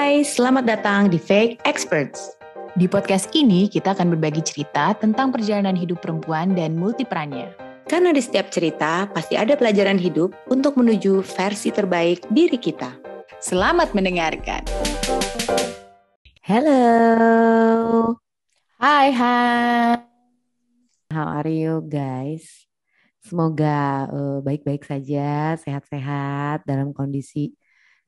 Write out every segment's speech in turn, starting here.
Hai, selamat datang di Fake Experts. Di podcast ini kita akan berbagi cerita tentang perjalanan hidup perempuan dan multiperannya. Karena di setiap cerita pasti ada pelajaran hidup untuk menuju versi terbaik diri kita. Selamat mendengarkan. Hello. Hai, hai. How are you guys? Semoga uh, baik-baik saja, sehat-sehat dalam kondisi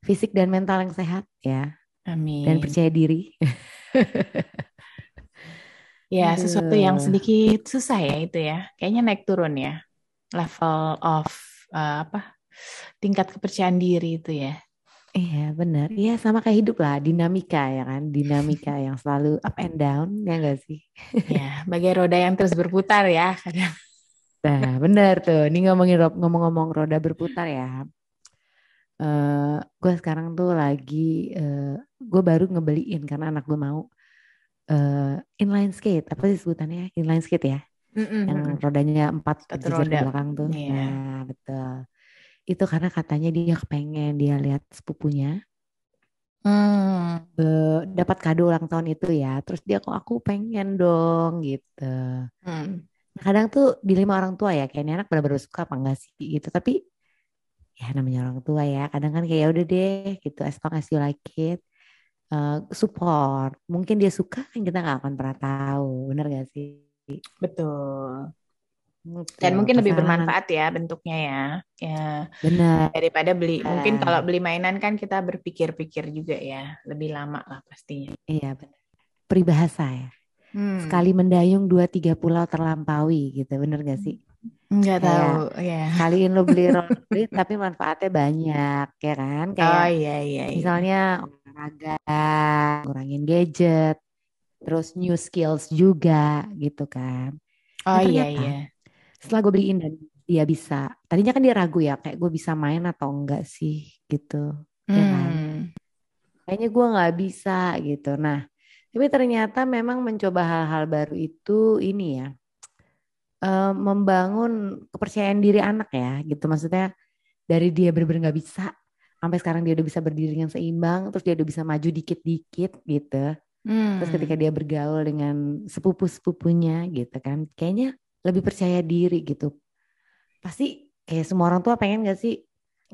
fisik dan mental yang sehat ya. Amin. Dan percaya diri. ya, Aduh. sesuatu yang sedikit susah ya itu ya. Kayaknya naik turun ya. Level of uh, apa? Tingkat kepercayaan diri itu ya. Iya benar. Iya sama kayak hidup lah, dinamika ya kan, dinamika yang selalu up and down ya enggak sih? ya, bagai roda yang terus berputar ya kadang. Nah benar tuh. Ini ngomongin ngomong-ngomong roda berputar ya. Uh, gue sekarang tuh lagi uh, gue baru ngebeliin karena anak gue mau uh, inline skate apa sih sebutannya inline skate ya Mm-mm. yang rodanya empat ke roda. belakang tuh Iya. nah betul itu karena katanya dia kepengen dia lihat sepupunya Hmm. uh, dapat kado ulang tahun itu ya terus dia kok aku pengen dong gitu Hmm. Kadang tuh dilema orang tua ya kayak ini anak benar-benar suka apa enggak sih gitu tapi ya namanya orang tua ya. Kadang kan kayak ya udah deh gitu. As long as you like it Uh, support. Mungkin dia suka kan kita nggak akan pernah tahu. Bener gak sih? Betul. Gitu, Dan mungkin lebih bermanfaat ya bentuknya ya. Ya, bener. Daripada beli. Mungkin Ah. kalau beli mainan kan kita berpikir-pikir juga ya, lebih lama lah pastinya. iya bener. Peribahasa ya. Hmm. sekali mendayung dua tiga pulau terlampaui gitu. Bener gak sih Nggak Kayak- tahu, ya. kaliin lo beli rollerblade tapi manfaatnya banyak ya kan kayak Oh iya iya. iya. misalnya olahraga, ngurangin gadget, terus new skills juga gitu kan. oh Nah, iya ternyata iya. Setelah gue beliin dan dia bisa, tadinya kan dia ragu ya kayak gue bisa main atau enggak sih gitu. ya kan? Hmm. Kayaknya gue nggak bisa gitu. Nah, tapi ternyata memang mencoba hal-hal baru itu ini ya, eh, membangun kepercayaan diri anak ya gitu. Maksudnya dari dia bener-bener nggak bisa, sampai sekarang dia udah bisa berdiri dengan seimbang, terus dia udah bisa maju dikit-dikit gitu. Hmm. Terus ketika dia bergaul dengan sepupu-sepupunya gitu kan, kayaknya lebih percaya diri gitu. Pasti kayak semua orang tua pengen gak sih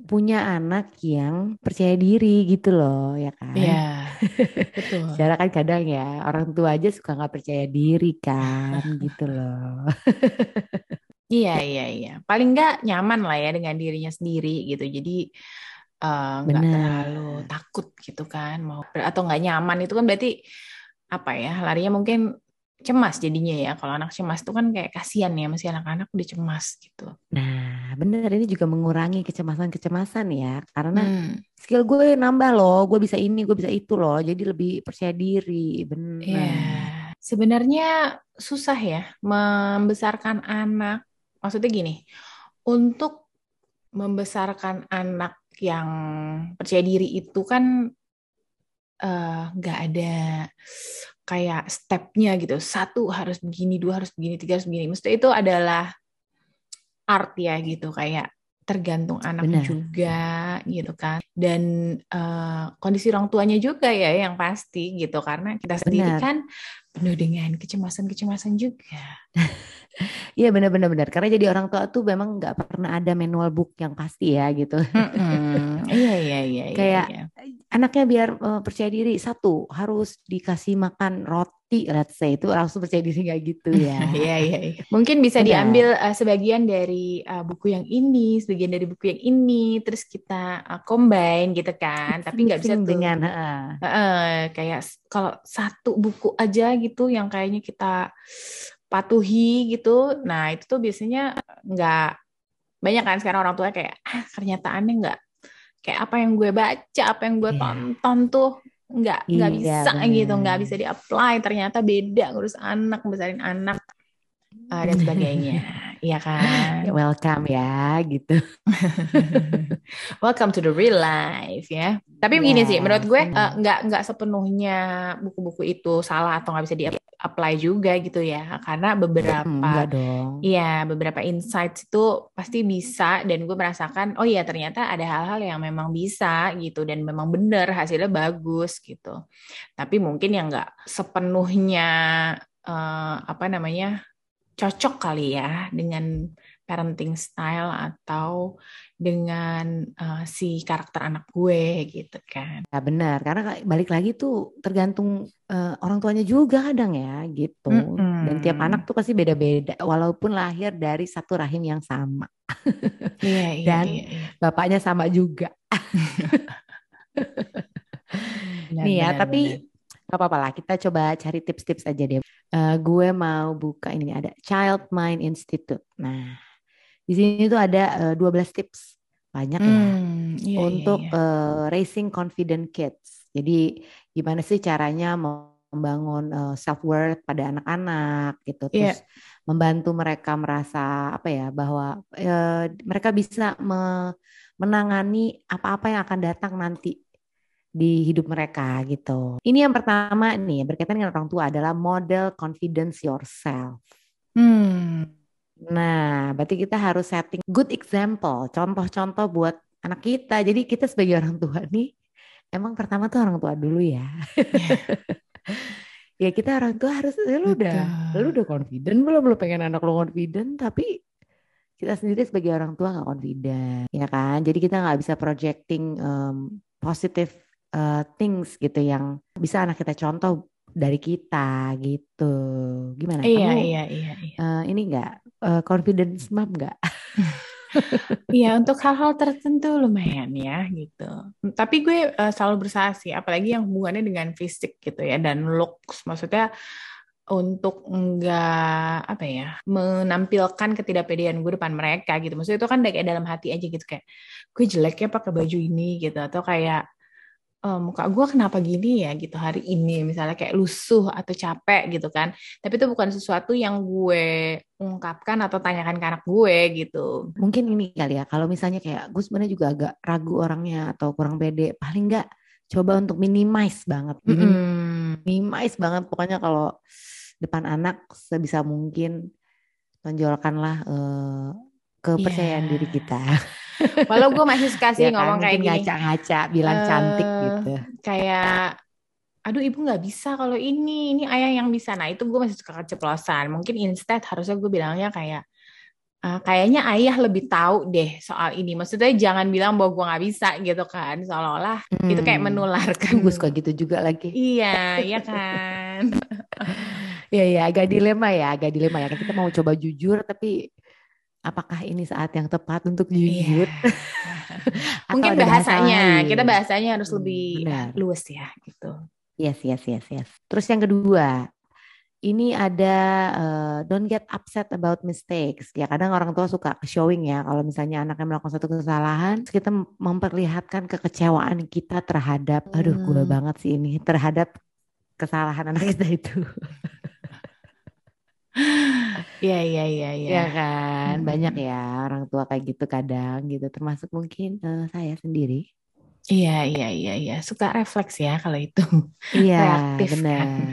punya anak yang percaya diri gitu loh, ya kan? Iya. Betul. Secara kan kadang ya orang tua aja suka nggak percaya diri kan gitu loh. Iya iya iya. Paling nggak nyaman lah ya dengan dirinya sendiri gitu. Jadi eh, nggak Benar. terlalu takut gitu kan mau atau nggak nyaman itu kan berarti apa ya larinya mungkin cemas jadinya ya. Kalau anak cemas itu kan kayak kasihan ya masih anak-anak udah cemas gitu. Nah bener ini juga mengurangi kecemasan-kecemasan ya karena Hmm, skill gue nambah loh, gue bisa ini, gue bisa itu loh, jadi lebih percaya diri, bener. Iya. Sebenarnya susah ya membesarkan anak. Maksudnya gini, untuk membesarkan anak yang percaya diri itu kan eh, nggak ada kayak stepnya gitu. Satu harus begini, dua harus begini, tiga harus begini. Maksudnya itu adalah art ya gitu, kayak tergantung anak Benar. juga gitu kan. Dan eh, kondisi orang tuanya juga ya yang pasti gitu, karena kita sendiri Benar. kan penuh dengan kecemasan-kecemasan juga. Iya bener-bener bener. Karena jadi orang tua tuh memang nggak pernah ada manual book yang pasti ya gitu. Mm-mm. Iya iya iya. iya, Kayak iya. Anaknya biar eh, percaya diri satu harus dikasih makan roti, let's say itu langsung percaya diri nggak gitu ya. Iya iya. iya. Mungkin bisa Benar. diambil uh, sebagian dari uh, buku yang ini, sebagian dari buku yang ini, terus kita uh, combine gitu kan. Tapi nggak bisa tuh. dengan heeh. Heeh, kayak s- kalau satu buku aja gitu yang kayaknya kita patuhi gitu. Nah itu tuh biasanya nggak banyak kan sekarang orang tua kayak ah kenyataannya nggak kayak apa yang gue baca, apa yang gue Iya. tonton tuh nggak nggak Iya, bisa benar. gitu, nggak bisa di-apply. Ternyata beda ngurus anak, besarin anak. uh, dan sebagainya. Iya kan? Welcome ya, gitu. Welcome to the real life ya. Tapi begini sih, menurut gue uh, nggak nggak sepenuhnya buku-buku itu salah atau nggak bisa di apply juga gitu ya. Karena beberapa, iya beberapa insights itu pasti bisa dan gue merasakan, oh iya ternyata ada hal-hal yang memang bisa gitu dan memang benar hasilnya bagus gitu. Tapi mungkin yang nggak sepenuhnya uh, apa namanya cocok kali ya dengan parenting style atau dengan uh, si karakter anak gue gitu kan. Ya benar, karena balik lagi tuh tergantung uh, orang tuanya juga kadang ya gitu. Mm -hmm. Dan tiap anak tuh pasti beda-beda walaupun lahir dari satu rahim yang sama. Iya, iya, Dan iya, iya. bapaknya sama juga. benar, Nih ya, benar, tapi benar. Gak apa-apa lah kita coba cari tips-tips aja deh uh, gue mau buka ini ada Child Mind Institute. Nah, di sini tuh ada uh, eh, 12 tips banyak ya hmm, iya, untuk iya, iya. Uh, raising confident kids. Jadi gimana sih caranya membangun uh, self worth pada anak-anak gitu, iya. terus yeah. membantu mereka merasa apa ya bahwa uh, mereka bisa me menangani apa-apa yang akan datang nanti di hidup mereka gitu. Ini yang pertama nih berkaitan dengan orang tua adalah model confidence yourself. Hmm. Nah, berarti kita harus setting good example, contoh-contoh buat anak kita. Jadi kita sebagai orang tua nih, emang pertama tuh orang tua dulu ya. ya kita orang tua harus ya lu udah lu udah confident belum lu pengen anak lu confident tapi kita sendiri sebagai orang tua nggak confident ya kan jadi kita nggak bisa projecting um, positive uh, things gitu yang bisa anak kita contoh dari kita gitu. Gimana? Iya Kamu, iya iya. iya. Uh, ini enggak uh, eh, confidence map enggak? Iya untuk hal-hal tertentu lumayan ya gitu. Tapi gue uh, selalu berusaha sih, apalagi yang hubungannya dengan fisik gitu ya dan looks. Maksudnya untuk enggak apa ya menampilkan ketidakpedean gue depan mereka gitu. Maksudnya itu kan kayak dalam hati aja gitu kayak gue jelek ya pakai baju ini gitu atau kayak uh, muka gue kenapa gini ya? Gitu hari ini misalnya kayak lusuh atau capek gitu kan. Tapi itu bukan sesuatu yang gue ungkapkan atau tanyakan ke anak gue gitu. Mungkin ini kali ya kalau misalnya kayak gue sebenarnya juga agak ragu orangnya atau kurang pede paling enggak coba untuk minimize banget mm. minimize banget. Pokoknya kalau depan anak sebisa mungkin tonjolkanlah uh, kepercayaan yeah. diri kita Walau gue masih suka sih ya ngomong kan, kayak gini. Ngaca-ngaca, bilang uh, cantik gitu. Kayak, aduh ibu nggak bisa kalau ini, ini ayah yang bisa. Nah itu gue masih suka keceplosan. Mungkin instead harusnya gue bilangnya kayak, uh, kayaknya ayah lebih tahu deh soal ini. Maksudnya jangan bilang bahwa gue nggak bisa gitu kan. Seolah-olah hmm. itu kayak hmm. menularkan. Gue suka gitu juga lagi. iya, iya kan. Iya, iya, agak dilema ya, agak dilema ya. Kita mau coba jujur tapi apakah ini saat yang tepat untuk jujur? Yeah. Mungkin bahasanya, bahasa kita bahasanya harus lebih Benar. luas ya gitu. Yes, yes, yes, yes. Terus yang kedua, ini ada uh, don't get upset about mistakes. Ya kadang orang tua suka showing ya kalau misalnya anaknya melakukan satu kesalahan, kita memperlihatkan kekecewaan kita terhadap, aduh gue hmm. banget sih ini terhadap kesalahan anak kita itu. Iya iya iya iya. Ya kan, hmm. banyak ya orang tua kayak gitu kadang gitu, termasuk mungkin uh, saya sendiri. Iya iya iya iya, suka refleks ya kalau itu. Iya, Reaktif benar. Kan?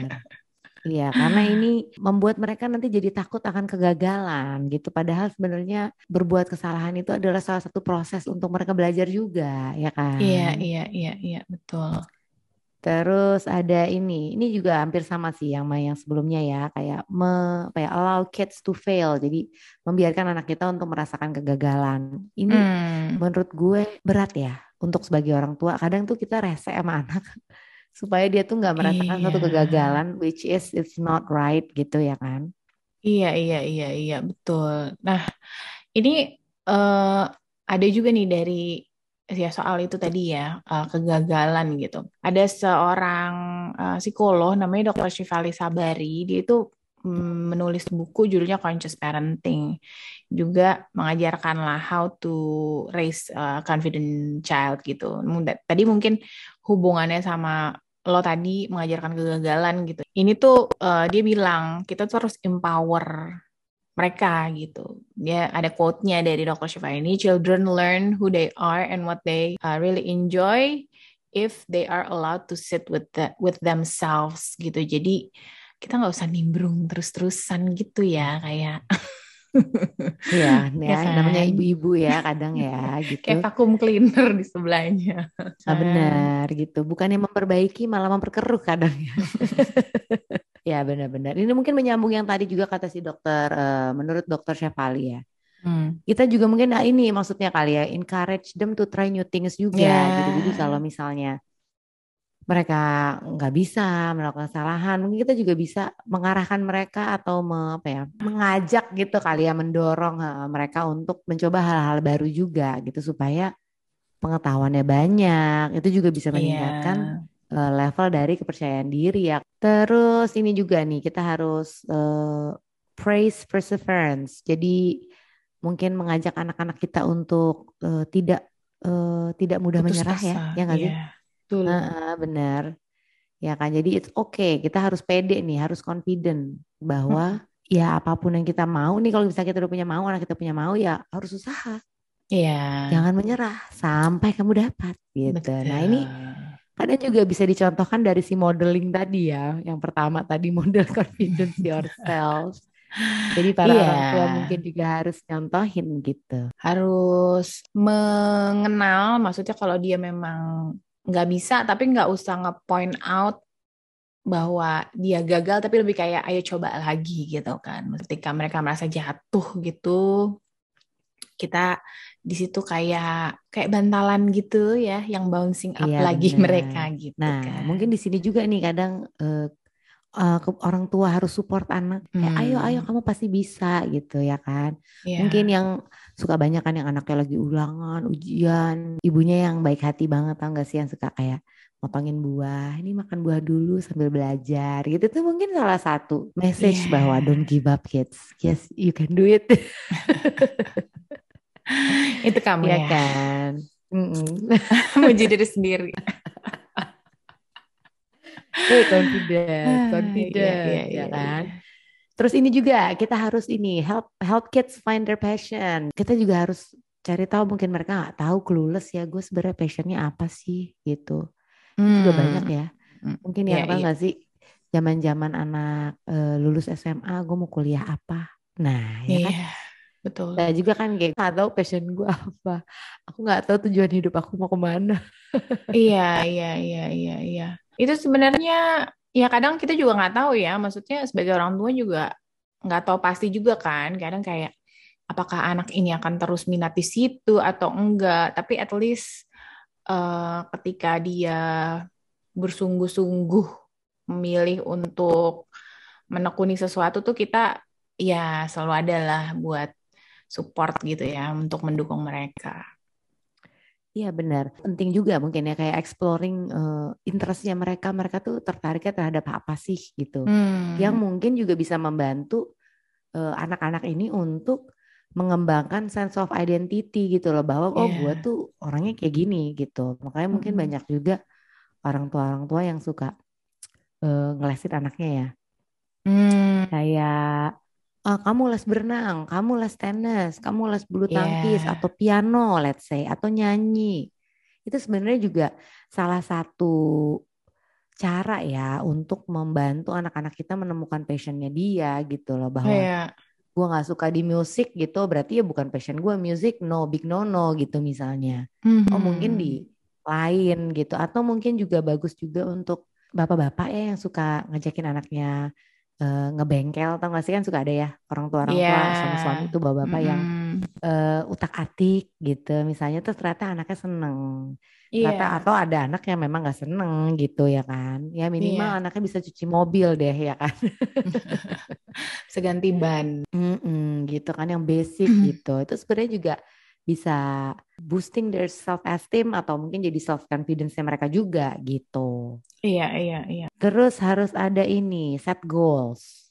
Iya, karena ini membuat mereka nanti jadi takut akan kegagalan gitu. Padahal sebenarnya berbuat kesalahan itu adalah salah satu proses untuk mereka belajar juga, ya kan? Iya, iya, iya, iya, betul. Terus ada ini, ini juga hampir sama sih yang yang sebelumnya ya, kayak me, apa ya, allow kids to fail. Jadi membiarkan anak kita untuk merasakan kegagalan. Ini hmm. menurut gue berat ya untuk sebagai orang tua. Kadang tuh kita rese sama anak supaya dia tuh nggak merasakan iya. satu kegagalan, which is it's not right gitu ya kan? Iya iya iya iya betul. Nah ini uh, ada juga nih dari ya soal itu tadi ya uh, kegagalan gitu. Ada seorang uh, psikolog namanya Dr. Shivali Sabari, dia itu um, menulis buku judulnya Conscious Parenting. Juga mengajarkan lah how to raise a confident child gitu. Tadi mungkin hubungannya sama lo tadi mengajarkan kegagalan gitu. Ini tuh uh, dia bilang kita tuh harus empower mereka gitu. Dia ada quote-nya dari Dr. Shiva ini, children learn who they are and what they uh, really enjoy if they are allowed to sit with the, with themselves gitu. Jadi kita nggak usah nimbrung terus-terusan gitu ya kayak Iya, ya, ya kan? namanya ibu-ibu ya kadang ya gitu. Kayak vakum cleaner di sebelahnya. Nah, benar gitu. Bukannya memperbaiki malah memperkeruh kadang ya. Ya benar-benar. Ini mungkin menyambung yang tadi juga kata si dokter, uh, menurut dokter Syafali ya. Hmm. Kita juga mungkin nah ini maksudnya kali ya, encourage them to try new things juga yeah. gitu. Jadi kalau misalnya mereka nggak bisa melakukan kesalahan, mungkin kita juga bisa mengarahkan mereka atau me, apa ya, mengajak gitu kali ya, mendorong uh, mereka untuk mencoba hal-hal baru juga gitu supaya pengetahuannya banyak. Itu juga bisa iya. meningkatkan yeah uh, level dari kepercayaan diri ya. Terus ini juga nih kita harus uh, praise perseverance. Jadi mungkin mengajak anak-anak kita untuk uh, tidak uh, tidak mudah Putus menyerah ya, ya nggak sih? Yeah. Betul. Uh, benar. Ya kan. Jadi it's okay. Kita harus pede nih, harus confident bahwa hmm. ya apa pun yang kita mau nih kalau misalnya kita udah punya mau, anak kita punya mau ya harus usaha. Iya. Yeah. Jangan menyerah sampai kamu dapat gitu. Betul. Nah, ini Kadang juga bisa dicontohkan dari si modeling tadi ya. Yang pertama tadi model confidence yourself. Jadi para yeah. orang tua mungkin juga harus nyontohin gitu. Harus mengenal, maksudnya kalau dia memang nggak bisa, tapi nggak usah nge-point out bahwa dia gagal, tapi lebih kayak ayo coba lagi gitu kan. Ketika mereka merasa jatuh gitu, kita di situ kayak kayak bantalan gitu ya yang bouncing up iya, lagi bener. mereka gitu nah kan. mungkin di sini juga nih kadang uh, uh, orang tua harus support anak hmm. kayak ayo ayo kamu pasti bisa gitu ya kan yeah. mungkin yang suka banyak kan yang anaknya lagi ulangan ujian ibunya yang baik hati banget tau gak sih yang suka kayak motongin buah ini makan buah dulu sambil belajar gitu tuh mungkin salah satu message yeah. bahwa don't give up kids yes you can do it itu kamu ya, ya. kan? Muji diri sendiri. Hey, confident ah, confident iya, iya, ya iya, kan? iya. terus ini juga kita harus ini help help kids find their passion. Kita juga harus cari tahu mungkin mereka nggak tahu clueless ya gue sebenarnya passionnya apa sih? gitu. Hmm. juga banyak ya. Hmm. mungkin yeah, apa nggak sih? Zaman-zaman anak uh, lulus SMA gue mau kuliah apa? Nah ya kan Betul. Nah juga kan kayak gak tahu passion gue apa. Aku nggak tahu tujuan hidup aku mau ke mana. iya, iya, iya, iya, iya. Itu sebenarnya ya kadang kita juga nggak tahu ya. Maksudnya sebagai orang tua juga nggak tahu pasti juga kan. Kadang kayak apakah anak ini akan terus minat di situ atau enggak. Tapi at least uh, ketika dia bersungguh-sungguh memilih untuk menekuni sesuatu tuh kita ya selalu ada lah buat support gitu ya untuk mendukung mereka. Iya benar, penting juga mungkin ya kayak exploring uh, interestnya mereka, mereka tuh tertariknya terhadap apa sih gitu, hmm. yang mungkin juga bisa membantu eh, anak-anak uh, ini untuk mengembangkan sense of identity gitu loh bahwa yeah. oh gue iya. tuh orangnya kayak gini gitu, makanya mungkin hmm. banyak juga orang tua orang tua yang suka uh, ngelesin anaknya ya, hmm. kayak uh, kamu les berenang, kamu les tenis, kamu les bulu tangkis yeah. atau piano, let's say, atau nyanyi. Itu sebenarnya juga salah satu cara ya untuk membantu anak-anak kita menemukan passionnya dia gitu loh bahwa yeah. gue nggak suka di musik gitu berarti ya bukan passion gue musik no big no no gitu misalnya mm-hmm. oh mungkin di lain gitu atau mungkin juga bagus juga untuk bapak-bapak ya yang suka ngajakin anaknya uh, ngebengkel tau gak sih kan suka ada ya orang tua orang yeah. tua sama suami itu bapak-bapak mm. yang uh, utak atik gitu misalnya tuh ternyata anaknya seneng yeah. ternyata atau ada anak yang memang gak seneng gitu ya kan ya minimal yeah. anaknya bisa cuci mobil deh ya kan seganti ban mm -mm, gitu kan yang basic gitu itu sebenarnya juga bisa boosting their self esteem atau mungkin jadi self confidence mereka juga gitu. Iya, iya, iya. Terus harus ada ini, set goals.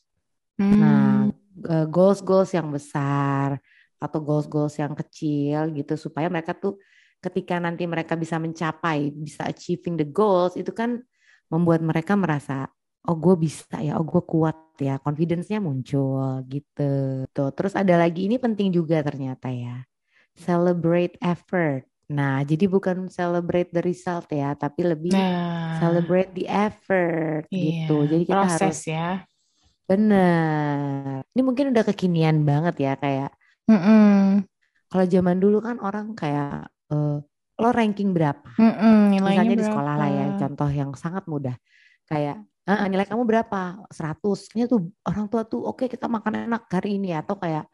Hmm. Nah, eh, goals goals yang besar atau goals goals yang kecil gitu supaya mereka tuh ketika nanti mereka bisa mencapai, bisa achieving the goals itu kan membuat mereka merasa oh gue bisa ya, oh gue kuat ya, confidence-nya muncul gitu. Tuh, terus ada lagi ini penting juga ternyata ya, celebrate effort. Nah, jadi bukan celebrate the result ya, tapi lebih nah, celebrate the effort iya, gitu. Jadi kita proses harus ya. Bener. Ini mungkin udah kekinian banget ya kayak. Mm -mm. Kalau zaman dulu kan orang kayak uh, lo ranking berapa? Mm -mm, Misalnya di sekolah lah ya, contoh yang sangat mudah. Kayak uh, nilai kamu berapa? 100. Ini tuh orang tua tuh oke okay, kita makan enak hari ini atau kayak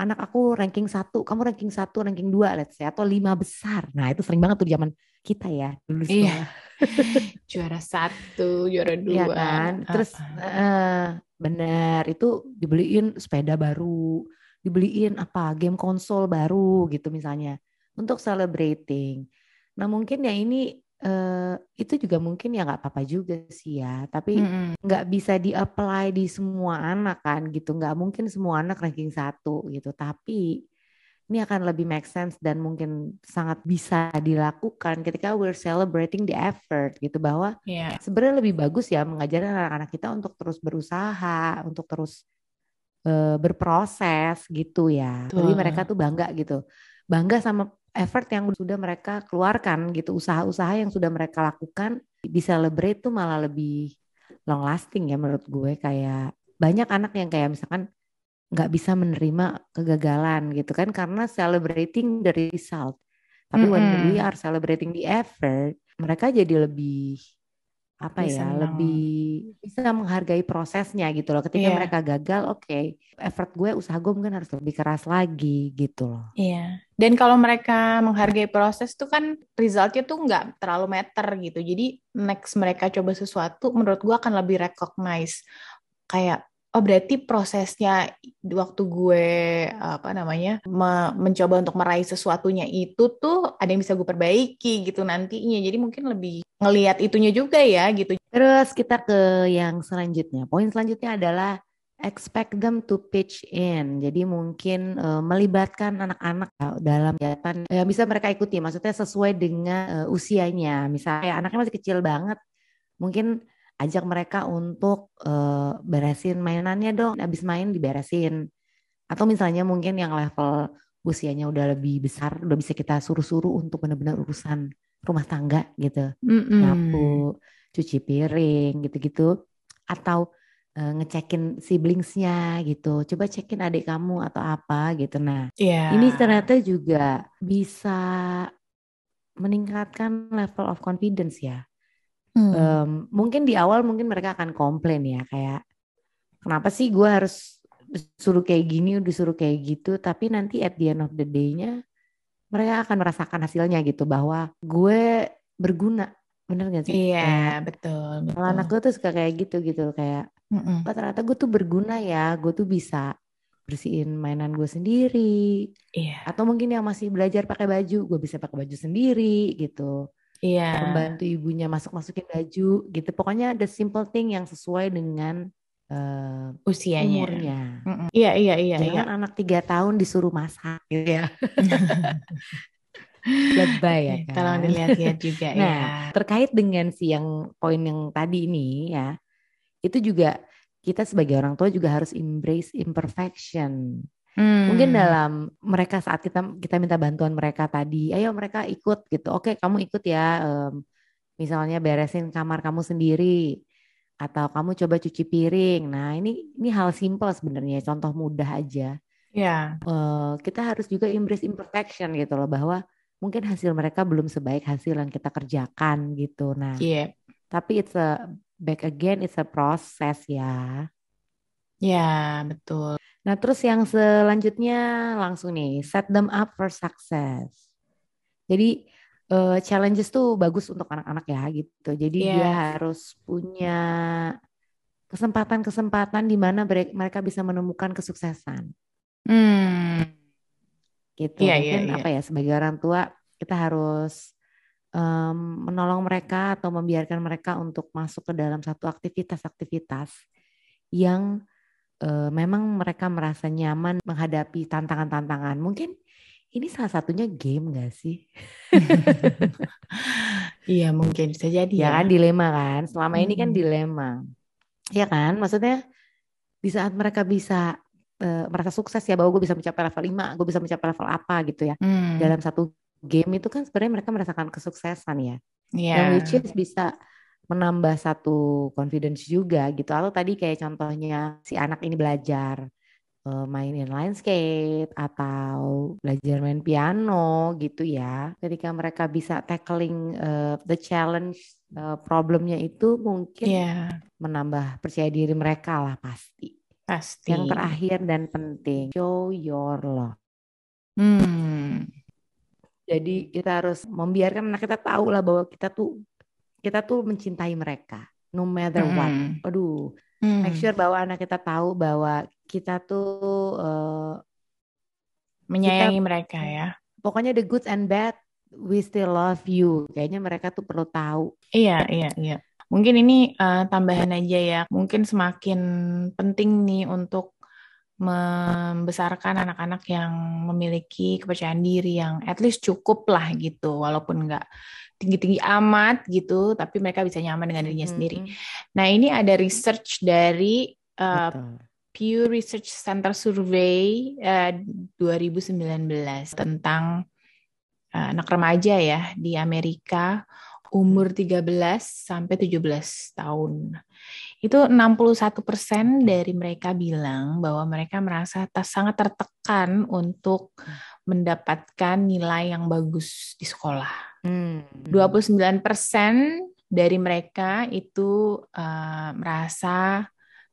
anak aku ranking satu, kamu ranking satu, ranking dua, let's say, atau lima besar. Nah itu sering banget tuh zaman kita ya dulu Iya. juara satu, juara iya dua. Iya kan. Terus uh, uh, benar itu dibeliin sepeda baru, dibeliin apa game konsol baru gitu misalnya untuk celebrating. Nah mungkin ya ini uh, itu juga mungkin ya nggak apa-apa juga sih ya tapi nggak mm -hmm. bisa di-apply di semua anak kan gitu nggak mungkin semua anak ranking satu gitu tapi ini akan lebih make sense dan mungkin sangat bisa dilakukan ketika we're celebrating the effort gitu bahwa yeah. sebenarnya lebih bagus ya mengajarkan anak-anak kita untuk terus berusaha untuk terus uh, berproses gitu ya jadi mereka tuh bangga gitu bangga sama effort yang sudah mereka keluarkan gitu, usaha-usaha yang sudah mereka lakukan di celebrate tuh malah lebih long lasting ya menurut gue kayak banyak anak yang kayak misalkan nggak bisa menerima kegagalan gitu kan karena celebrating the result. Tapi mm -hmm. when we are celebrating the effort, mereka jadi lebih apa bisa ya lebih bisa menghargai prosesnya gitu loh ketika yeah. mereka gagal oke okay, effort gue usaha gue mungkin harus lebih keras lagi gitu loh iya yeah. Dan kalau mereka menghargai proses tuh kan resultnya tuh nggak terlalu meter gitu. Jadi next mereka coba sesuatu menurut gue akan lebih recognize. Kayak oh berarti prosesnya waktu gue apa namanya me mencoba untuk meraih sesuatunya itu tuh ada yang bisa gue perbaiki gitu nantinya. Jadi mungkin lebih ngelihat itunya juga ya gitu. Terus kita ke yang selanjutnya. Poin selanjutnya adalah expect them to pitch in. Jadi mungkin uh, melibatkan anak-anak dalam kegiatan yang bisa mereka ikuti. Maksudnya sesuai dengan uh, usianya. Misalnya anaknya masih kecil banget mungkin ajak mereka untuk uh, beresin mainannya dong. Habis main diberesin. Atau misalnya mungkin yang level usianya udah lebih besar udah bisa kita suruh-suruh untuk benar-benar urusan rumah tangga gitu. Mm-hmm. nyapu cuci piring gitu-gitu. Atau ngecekin siblingsnya gitu coba cekin adik kamu atau apa gitu nah yeah. ini ternyata juga bisa meningkatkan level of confidence ya Hmm. Um, mungkin di awal mungkin mereka akan komplain ya kayak kenapa sih gue harus disuruh kayak gini, disuruh kayak gitu, tapi nanti at the end of the day-nya mereka akan merasakan hasilnya gitu bahwa gue berguna, bener gak sih? Iya kayak, betul. betul. anak gue tuh suka kayak gitu gitu kayak, mm oh, ternyata gue tuh berguna ya, gue tuh bisa bersihin mainan gue sendiri, iya. atau mungkin yang masih belajar pakai baju, gue bisa pakai baju sendiri gitu Iya. Membantu ibunya masuk-masukin baju gitu. Pokoknya ada simple thing yang sesuai dengan uh, usianya. Umurnya. Iya iya iya. Jangan iya. anak tiga tahun disuruh masak gitu ya. Lebay ya kan. Tolong dilihat-lihat juga nah, ya. terkait dengan si yang poin yang tadi ini ya. Itu juga kita sebagai orang tua juga harus embrace imperfection. Hmm. Mungkin dalam mereka saat kita kita minta bantuan mereka tadi, ayo mereka ikut gitu. Oke, kamu ikut ya. Um, misalnya beresin kamar kamu sendiri atau kamu coba cuci piring. Nah, ini ini hal simpel sebenarnya, contoh mudah aja. Ya. Yeah. Uh, kita harus juga embrace imperfection gitu loh bahwa mungkin hasil mereka belum sebaik hasil yang kita kerjakan gitu. Nah, yeah. tapi it's a back again it's a process ya. Ya, betul. Nah, terus yang selanjutnya langsung nih, set them up for success. Jadi uh, challenges tuh bagus untuk anak-anak ya gitu. Jadi yeah. dia harus punya kesempatan-kesempatan di mana mereka bisa menemukan kesuksesan. Hmm. Gitu. Yeah, Mungkin yeah, yeah. apa ya sebagai orang tua kita harus um, menolong mereka atau membiarkan mereka untuk masuk ke dalam satu aktivitas-aktivitas yang uh, memang mereka merasa nyaman menghadapi tantangan-tantangan. Mungkin ini salah satunya game gak sih? iya mungkin bisa jadi ya. Ya kan dilema kan. Selama hmm. ini kan hmm. dilema. ya kan? Maksudnya di saat mereka bisa uh, merasa sukses ya bahwa gue bisa mencapai level 5, gue bisa mencapai level apa gitu ya. Hmm. Dalam satu game itu kan sebenarnya mereka merasakan kesuksesan ya. Yeah. Yang which is bisa menambah satu confidence juga gitu. Atau tadi kayak contohnya si anak ini belajar uh, main inline skate atau belajar main piano gitu ya. Ketika mereka bisa tackling uh, the challenge uh, problemnya itu mungkin yeah. menambah percaya diri mereka lah pasti. Pasti. Yang terakhir dan penting, show your love. Hmm. Jadi kita harus membiarkan anak kita tahu lah bahwa kita tuh kita tuh mencintai mereka no matter mm. what. Aduh, mm. make sure bahwa anak kita tahu bahwa kita tuh uh, menyayangi kita, mereka ya. Pokoknya the good and bad we still love you. Kayaknya mereka tuh perlu tahu. Iya, iya, iya. Mungkin ini uh, tambahan aja ya. Mungkin semakin penting nih untuk membesarkan anak-anak yang memiliki kepercayaan diri yang at least cukup lah gitu walaupun nggak tinggi-tinggi amat gitu, tapi mereka bisa nyaman dengan dirinya hmm. sendiri. Nah, ini ada research dari uh, Pew Research Center Survey uh, 2019 tentang uh, anak remaja ya di Amerika umur 13 sampai 17 tahun. Itu 61% dari mereka bilang bahwa mereka merasa sangat tertekan untuk hmm. mendapatkan nilai yang bagus di sekolah Hmm. 29% dari mereka itu uh, merasa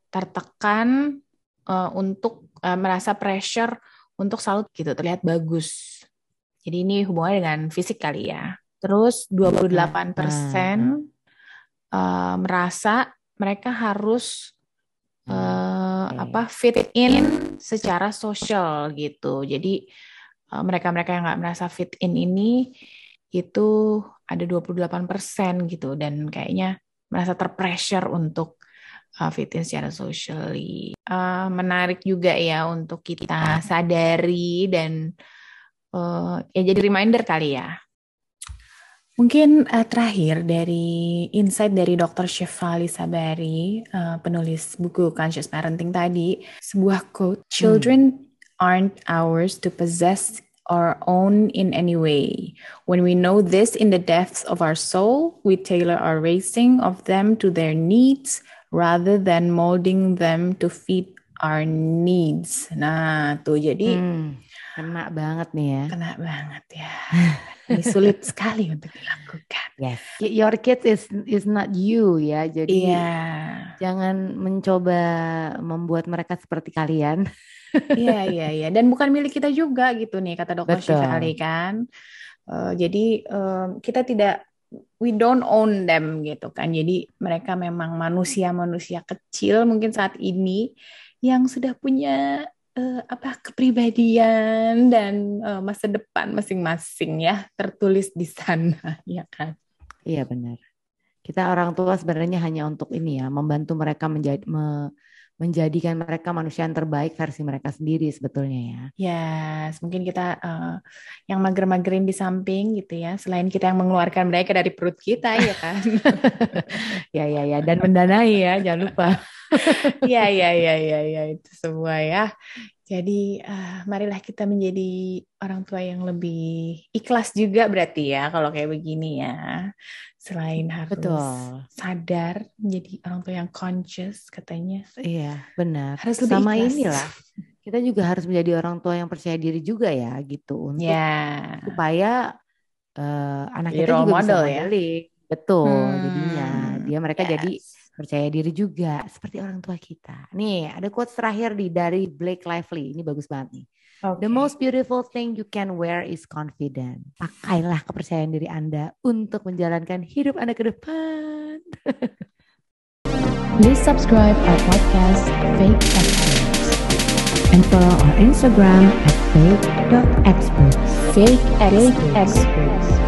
tertekan uh, untuk uh, merasa pressure untuk selalu gitu terlihat bagus. Jadi ini hubungannya dengan fisik kali ya. Terus 28% uh, merasa mereka harus uh, apa fit in secara sosial gitu. Jadi mereka-mereka uh, yang nggak merasa fit in ini itu ada 28% gitu dan kayaknya merasa terpressure untuk uh, fit in secara socially. Uh, menarik juga ya untuk kita sadari dan uh, ya jadi reminder kali ya. Mungkin uh, terakhir dari insight dari Dr. Shefali Sabari, uh, penulis buku Conscious Parenting tadi, sebuah quote, hmm. "Children hmm. aren't ours to possess our own in any way. When we know this in the depths of our soul, we tailor our raising of them to their needs rather than molding them to fit our needs. Nah, tuh jadi hmm, kena banget nih ya. Kena banget ya. Ini sulit sekali untuk dilakukan. Yes. Your kids is is not you ya. Jadi yeah. jangan mencoba membuat mereka seperti kalian. Iya iya iya dan bukan milik kita juga gitu nih kata dokter Shifali kan. Uh, jadi uh, kita tidak we don't own them gitu kan. Jadi mereka memang manusia-manusia kecil mungkin saat ini yang sudah punya uh, apa kepribadian dan uh, masa depan masing-masing ya tertulis di sana ya kan. Iya benar. Kita orang tua sebenarnya hanya untuk ini ya membantu mereka menjadi me, menjadikan mereka manusia yang terbaik versi mereka sendiri sebetulnya ya. Ya, yes, mungkin kita uh, yang mager-magerin di samping gitu ya, selain kita yang mengeluarkan mereka dari perut kita ya kan. ya ya ya dan mendanai ya, jangan lupa. ya ya ya ya ya itu semua ya. Jadi uh, marilah kita menjadi orang tua yang lebih ikhlas juga berarti ya kalau kayak begini ya. Selain harus Betul. sadar menjadi orang tua yang conscious katanya. Iya, benar. Harus lebih Sama ikhlas. inilah. Kita juga harus menjadi orang tua yang percaya diri juga ya gitu untuk yeah. supaya uh, anak kita juga model bisa ya. Betul, hmm, jadinya dia mereka yes. jadi percaya diri juga seperti orang tua kita. Nih, ada quotes terakhir di dari Blake Lively. Ini bagus banget nih. Okay. The most beautiful thing you can wear is confidence. Pakailah kepercayaan diri Anda untuk menjalankan hidup Anda ke depan. Please subscribe our podcast Fake Experts and follow our Instagram at fake.experts. Fake experts. Fake experts.